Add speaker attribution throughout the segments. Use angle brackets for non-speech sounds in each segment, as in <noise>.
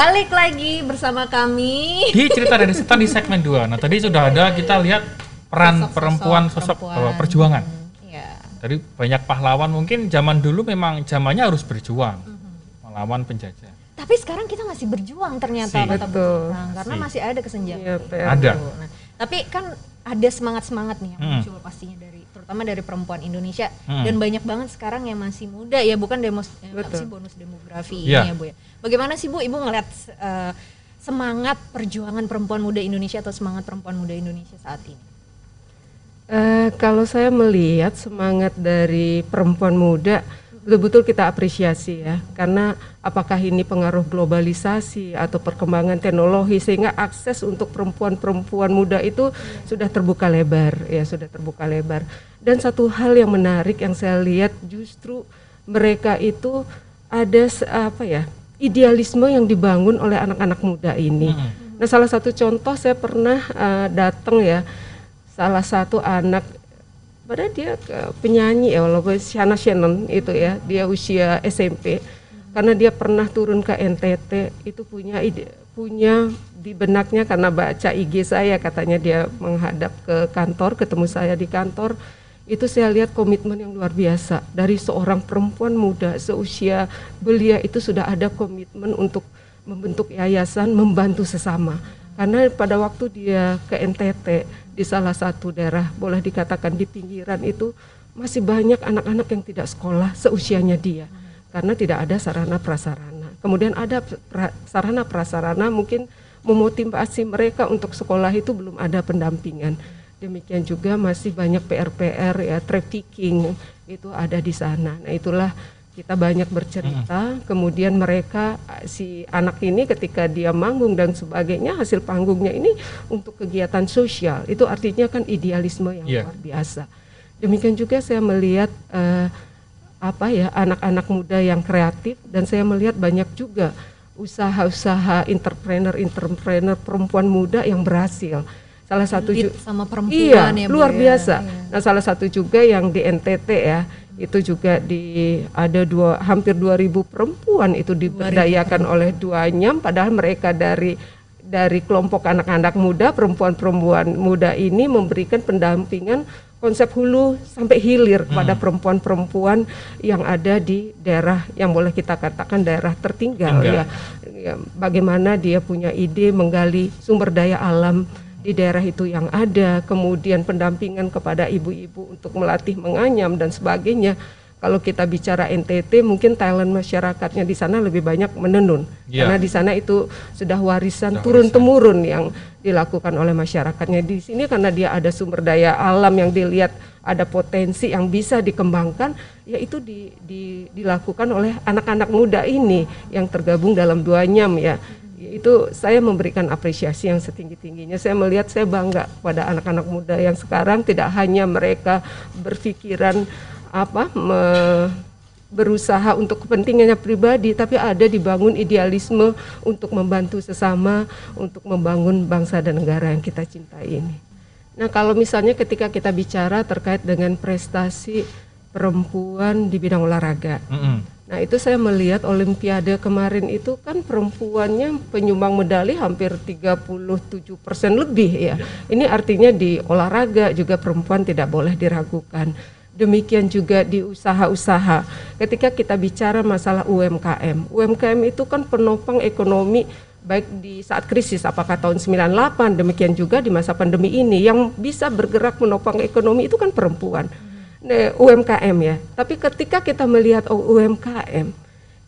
Speaker 1: Balik lagi bersama kami
Speaker 2: Di cerita dari setan di segmen 2. Nah, tadi sudah ada kita lihat peran
Speaker 1: Sosok-sosok
Speaker 2: perempuan sosok
Speaker 1: perempuan.
Speaker 2: eh, perjuangan.
Speaker 1: Iya.
Speaker 2: Dari banyak pahlawan mungkin zaman dulu memang zamannya harus berjuang
Speaker 1: Mhm.
Speaker 2: melawan penjajah.
Speaker 1: Tapi sekarang kita masih berjuang ternyata
Speaker 2: Si.
Speaker 3: Betul.
Speaker 1: Jurang, karena
Speaker 2: Si.
Speaker 1: masih ada kesenjangan.
Speaker 3: Iya, PR.
Speaker 2: Ada.
Speaker 1: Nah, tapi kan ada semangat-semangat nih yang
Speaker 2: Hmm.
Speaker 1: muncul pastinya dari terutama dari perempuan Indonesia
Speaker 2: Hmm.
Speaker 1: dan banyak banget sekarang yang masih muda ya bukan demos eh, sih bonus demografi
Speaker 2: Iya.
Speaker 1: ini ya Bu ya. Bagaimana sih Bu Ibu ngeliat eh, semangat perjuangan perempuan muda Indonesia atau semangat perempuan muda Indonesia saat ini?
Speaker 3: Eh, kalau saya melihat semangat dari perempuan muda betul-betul kita apresiasi ya. Karena apakah ini pengaruh globalisasi atau perkembangan teknologi sehingga akses untuk perempuan-perempuan muda itu sudah terbuka lebar ya sudah terbuka lebar. Dan satu hal yang menarik yang saya lihat justru mereka itu ada apa ya idealisme yang dibangun oleh anak-anak muda ini. Nah salah satu contoh saya pernah eh, datang ya salah satu anak padahal dia penyanyi ya walaupun Shana Shannon itu ya dia usia SMP karena dia pernah turun ke NTT itu punya ide punya di benaknya karena baca IG saya katanya dia menghadap ke kantor ketemu saya di kantor. Itu saya lihat komitmen yang luar biasa. Dari seorang perempuan muda seusia belia itu sudah ada komitmen untuk membentuk yayasan membantu sesama karena pada waktu dia ke NTT di salah satu daerah boleh dikatakan di pinggiran itu masih banyak anak-anak yang tidak sekolah seusianya dia karena tidak ada sarana prasarana. Kemudian ada sarana prasarana mungkin memotivasi mereka untuk sekolah itu belum ada pendampingan. Demikian juga masih banyak PR-PR ya trafficking itu ada di sana. Nah itulah kita banyak bercerita, kemudian mereka si anak ini ketika dia manggung dan sebagainya hasil panggungnya ini untuk kegiatan sosial itu artinya kan idealisme yang
Speaker 2: Iya.
Speaker 3: luar biasa. Demikian juga saya melihat eh, apa ya anak-anak muda yang kreatif dan saya melihat banyak juga usaha-usaha entrepreneur-entrepreneur perempuan muda yang berhasil. Salah satu
Speaker 1: Lead sama perempuan
Speaker 3: iya,
Speaker 1: ya Bu
Speaker 3: luar
Speaker 1: ya.
Speaker 3: biasa.
Speaker 1: Iya.
Speaker 3: Nah, salah satu juga yang di NTT ya, itu juga di ada dua hampir 2000 perempuan itu diberdayakan oleh dua nyam padahal mereka dari dari kelompok anak-anak muda, perempuan-perempuan muda ini memberikan pendampingan konsep hulu sampai hilir kepada perempuan-perempuan yang ada di daerah yang boleh kita katakan daerah tertinggal
Speaker 2: Tinggal.
Speaker 3: ya. Ya, Bagaimana dia punya ide menggali sumber daya alam di daerah itu yang ada, kemudian pendampingan kepada ibu-ibu untuk melatih menganyam dan sebagainya. Kalau kita bicara NTT, mungkin talent masyarakatnya di sana lebih banyak menenun,
Speaker 2: Iya.
Speaker 3: karena di sana itu sudah warisan
Speaker 2: Sudah
Speaker 3: turun temurun yang dilakukan oleh masyarakatnya. Di sini karena dia ada sumber daya alam yang dilihat ada potensi yang bisa dikembangkan, yaitu di, di- dilakukan oleh anak-anak muda ini yang tergabung dalam dua nyam ya itu saya memberikan apresiasi yang setinggi tingginya. Saya melihat saya bangga pada anak-anak muda yang sekarang tidak hanya mereka berpikiran apa me- berusaha untuk kepentingannya pribadi, tapi ada dibangun idealisme untuk membantu sesama, untuk membangun bangsa dan negara yang kita cintai ini. Nah, kalau misalnya ketika kita bicara terkait dengan prestasi perempuan di bidang olahraga,
Speaker 2: Mm-mm.
Speaker 3: Nah itu saya melihat Olimpiade kemarin itu kan perempuannya penyumbang medali hampir 37 persen lebih ya. Ini artinya di olahraga juga perempuan tidak boleh diragukan. Demikian juga di usaha-usaha. Ketika kita bicara masalah UMKM, UMKM itu kan penopang ekonomi baik di saat krisis apakah tahun 98 demikian juga di masa pandemi ini yang bisa bergerak menopang ekonomi itu kan perempuan. UMKM ya. Tapi ketika kita melihat UMKM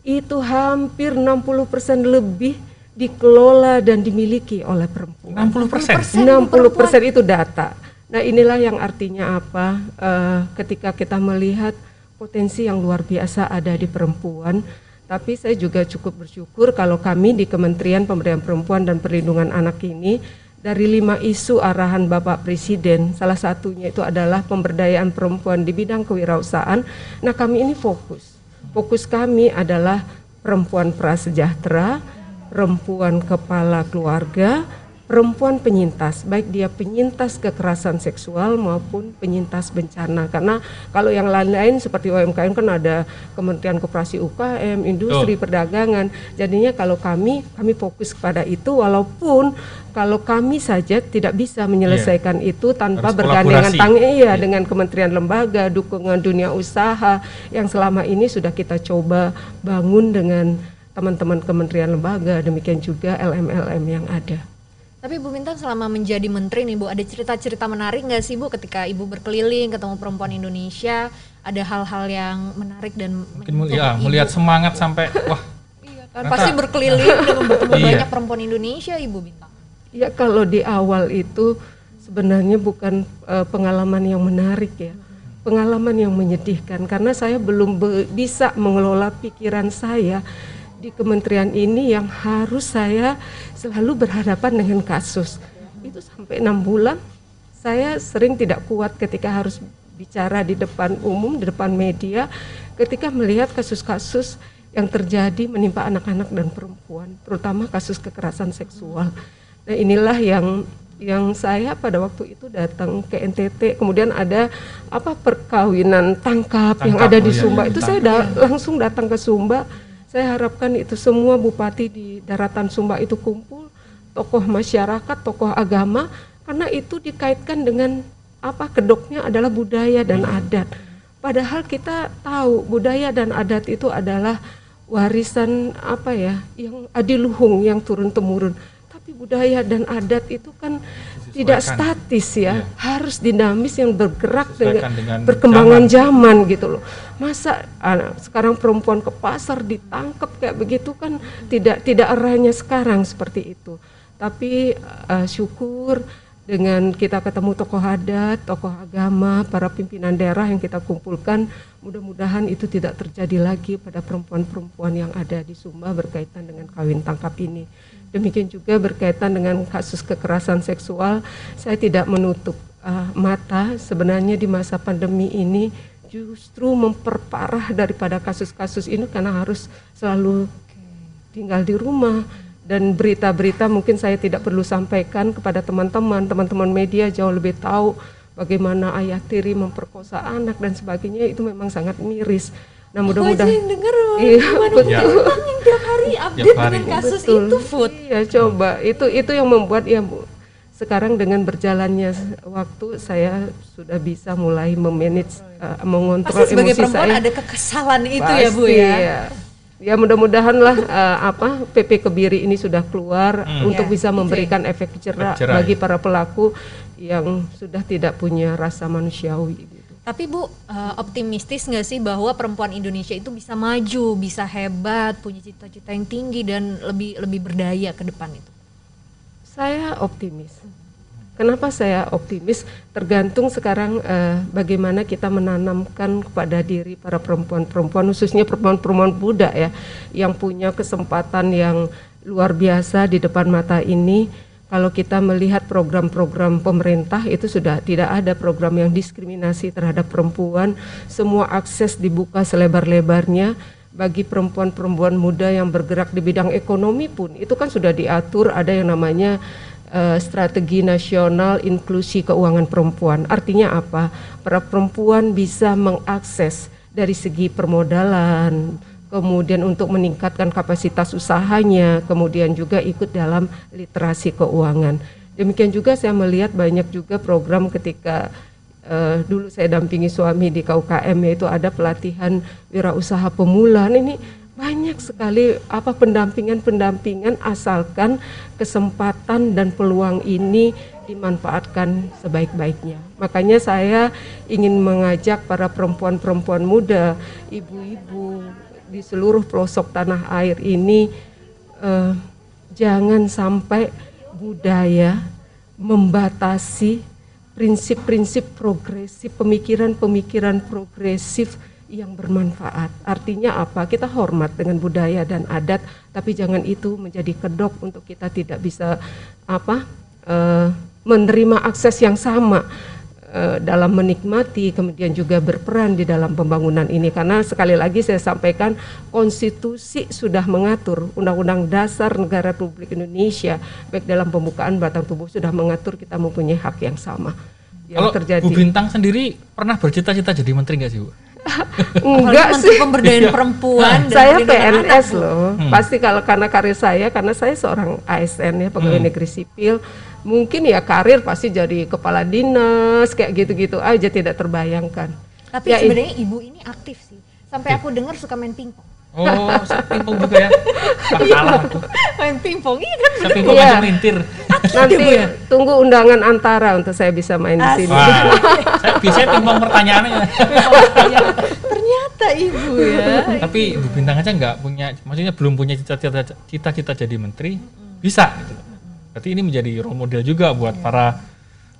Speaker 3: itu hampir 60% lebih dikelola dan dimiliki oleh perempuan.
Speaker 2: 60%.
Speaker 3: 60% itu data. Nah, inilah yang artinya apa? eh, ketika kita melihat potensi yang luar biasa ada di perempuan, tapi saya juga cukup bersyukur kalau kami di Kementerian Pemberdayaan Perempuan dan Perlindungan Anak ini dari lima isu arahan Bapak Presiden, salah satunya itu adalah pemberdayaan perempuan di bidang kewirausahaan. Nah, kami ini fokus. Fokus kami adalah perempuan prasejahtera, perempuan kepala keluarga, perempuan penyintas, baik dia penyintas kekerasan seksual maupun penyintas bencana. Karena kalau yang lain-lain seperti UMKM kan ada Kementerian Koperasi UKM, Industri,
Speaker 2: Oh.
Speaker 3: Perdagangan. Jadinya kalau kami kami fokus kepada itu walaupun kalau kami saja tidak bisa menyelesaikan itu tanpa
Speaker 2: Harus
Speaker 3: bergandengan tangan iya
Speaker 2: Iya.
Speaker 3: dengan kementerian lembaga, dukungan dunia usaha yang selama ini sudah kita coba bangun dengan teman-teman kementerian lembaga, demikian juga LM-LM yang ada.
Speaker 1: Tapi Bu Bintang selama menjadi menteri nih Bu, ada cerita-cerita menarik nggak sih Bu ketika Ibu berkeliling ketemu perempuan Indonesia, ada hal-hal yang menarik dan
Speaker 2: Mungkin ya,
Speaker 1: Ibu?
Speaker 2: melihat semangat sampai wah
Speaker 1: Iya kan, pasti berkeliling <laughs> dan bertemu
Speaker 2: Iya.
Speaker 1: banyak perempuan Indonesia Ibu Bintang.
Speaker 3: Ya kalau di awal itu sebenarnya bukan eh, pengalaman yang menarik ya. Pengalaman yang menyedihkan karena saya belum be- bisa mengelola pikiran saya di kementerian ini yang harus saya selalu berhadapan dengan kasus. Itu sampai enam bulan saya sering tidak kuat ketika harus bicara di depan umum, di depan media, ketika melihat kasus-kasus yang terjadi menimpa anak-anak dan perempuan, terutama kasus kekerasan seksual. Nah inilah yang yang saya pada waktu itu datang ke NTT, kemudian ada apa perkawinan tangkap, yang
Speaker 2: Tangkap,
Speaker 3: ada
Speaker 2: oh
Speaker 3: di
Speaker 2: iya,
Speaker 3: Sumba.
Speaker 2: iya,
Speaker 3: itu saya da- langsung datang ke Sumba. Saya harapkan itu semua bupati di daratan Sumba itu kumpul, tokoh masyarakat, tokoh agama, karena itu dikaitkan dengan apa kedoknya adalah budaya dan adat. Padahal kita tahu budaya dan adat itu adalah warisan apa ya yang adiluhung yang turun temurun. Tapi budaya dan adat itu kan tidak statis ya, harus dinamis yang bergerak dengan,
Speaker 2: dengan
Speaker 3: perkembangan zaman. gitu loh. Masa ah, sekarang perempuan ke pasar ditangkap kayak begitu kan tidak tidak arahnya sekarang seperti itu. Tapi ah, syukur dengan kita ketemu tokoh adat, tokoh agama, para pimpinan daerah yang kita kumpulkan, mudah-mudahan itu tidak terjadi lagi pada perempuan-perempuan yang ada di Sumba berkaitan dengan kawin tangkap ini. Demikian juga berkaitan dengan kasus kekerasan seksual, saya tidak menutup uh, mata. Sebenarnya di masa pandemi ini justru memperparah daripada kasus-kasus ini karena harus selalu tinggal di rumah. Dan berita-berita mungkin saya tidak perlu sampaikan kepada teman-teman, teman-teman media jauh lebih tahu bagaimana ayah tiri memperkosa anak dan sebagainya. Itu memang sangat miris. Nah mudah-mudahan
Speaker 1: yang denger
Speaker 3: Iya,
Speaker 2: betul.
Speaker 1: Yang tiap hari update
Speaker 2: hari.
Speaker 1: dengan kasus
Speaker 3: Betul.
Speaker 1: itu Food.
Speaker 3: Iya, coba. Itu itu yang membuat ya Bu, sekarang dengan berjalannya waktu saya sudah bisa mulai memanage uh, mengontrol
Speaker 1: Pasti sebagai
Speaker 3: emosi
Speaker 1: perempuan
Speaker 3: saya.
Speaker 1: ada kekesalan itu ya Bu
Speaker 3: Pasti,
Speaker 1: ya.
Speaker 3: ya. Ya mudah-mudahan lah uh, apa PP Kebiri ini sudah keluar
Speaker 2: Hmm.
Speaker 3: untuk
Speaker 1: Ya,
Speaker 3: bisa memberikan efek jerah
Speaker 2: Efek jerah,
Speaker 3: bagi
Speaker 2: ya.
Speaker 3: para pelaku yang sudah tidak punya rasa manusiawi gitu.
Speaker 1: Tapi Bu, eh, optimistis nggak sih bahwa perempuan Indonesia itu bisa maju, bisa hebat, punya cita-cita yang tinggi dan lebih lebih berdaya ke depan itu?
Speaker 3: Saya optimis. Kenapa saya optimis? Tergantung sekarang eh, bagaimana kita menanamkan kepada diri para perempuan-perempuan, khususnya perempuan-perempuan muda ya, yang punya kesempatan yang luar biasa di depan mata ini. Kalau kita melihat program-program pemerintah itu sudah tidak ada program yang diskriminasi terhadap perempuan, semua akses dibuka selebar-lebarnya bagi perempuan-perempuan muda yang bergerak di bidang ekonomi pun itu kan sudah diatur ada yang namanya eh, strategi nasional inklusi keuangan perempuan. Artinya apa? Para perempuan bisa mengakses dari segi permodalan, kemudian untuk meningkatkan kapasitas usahanya, kemudian juga ikut dalam literasi keuangan. Demikian juga saya melihat banyak juga program ketika eh, dulu saya dampingi suami di KUKM yaitu ada pelatihan wirausaha pemula. Nah, Ini banyak sekali apa pendampingan-pendampingan asalkan kesempatan dan peluang ini dimanfaatkan sebaik-baiknya. Makanya saya ingin mengajak para perempuan-perempuan muda, ibu-ibu di seluruh pelosok tanah air ini eh, jangan sampai budaya membatasi prinsip-prinsip progresif, pemikiran-pemikiran progresif yang bermanfaat. Artinya apa? Kita hormat dengan budaya dan adat, tapi jangan itu menjadi kedok untuk kita tidak bisa apa? eh, menerima akses yang sama dalam menikmati kemudian juga berperan di dalam pembangunan ini. Karena sekali lagi saya sampaikan konstitusi sudah mengatur. Undang-undang dasar negara Republik Indonesia baik dalam pembukaan batang tubuh sudah mengatur kita mempunyai hak yang sama. Yang
Speaker 2: Kalau
Speaker 3: terjadi.
Speaker 2: Bu Bintang sendiri pernah bercita-cita jadi menteri nggak sih Bu? <laughs>
Speaker 3: enggak sih
Speaker 1: pemberdayaan perempuan dan
Speaker 3: saya
Speaker 1: perlindungan anak,
Speaker 3: PNS
Speaker 1: Bu.
Speaker 3: loh.
Speaker 2: Hmm.
Speaker 3: Pasti kalau karena karir saya, karena saya seorang ASN ya pegawai
Speaker 2: Hmm.
Speaker 3: negeri sipil, mungkin ya karir pasti jadi kepala dinas kayak gitu-gitu aja tidak terbayangkan.
Speaker 1: Tapi
Speaker 3: Ya,
Speaker 1: sebenarnya ibu ini aktif sih. Sampai aku dengar suka main pingpong.
Speaker 2: Oh, saya pingpong juga ya. <laughs> Kalah aku.
Speaker 1: main pingpong iya kan?
Speaker 2: Saya pingpong
Speaker 3: Iya.
Speaker 2: aja melintir.
Speaker 3: Nanti tunggu undangan antara untuk saya bisa main di sini.
Speaker 2: Wah, <laughs> saya biasanya pingpong pertanyaannya. <laughs>
Speaker 1: Ternyata ibu ya.
Speaker 2: Tapi Bu Bintang aja nggak punya, maksudnya belum punya cita-cita cita-cita jadi menteri, bisa gitu. Berarti ini menjadi role model juga buat para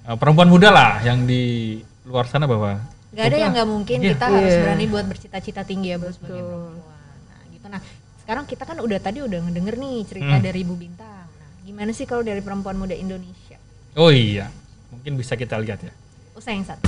Speaker 2: uh, perempuan muda lah yang di luar sana bahwa
Speaker 1: Gak ada yang nggak mungkin
Speaker 2: Iya.
Speaker 1: kita harus
Speaker 3: Iya.
Speaker 1: berani buat bercita-cita tinggi ya Bu sebagai perempuan. Nah sekarang kita kan udah tadi udah ngedenger nih cerita
Speaker 2: Hmm.
Speaker 1: dari Ibu Bintang. Nah gimana sih kalau dari perempuan muda Indonesia?
Speaker 2: oh iya, mungkin bisa kita lihat ya.
Speaker 1: Usai yang satu.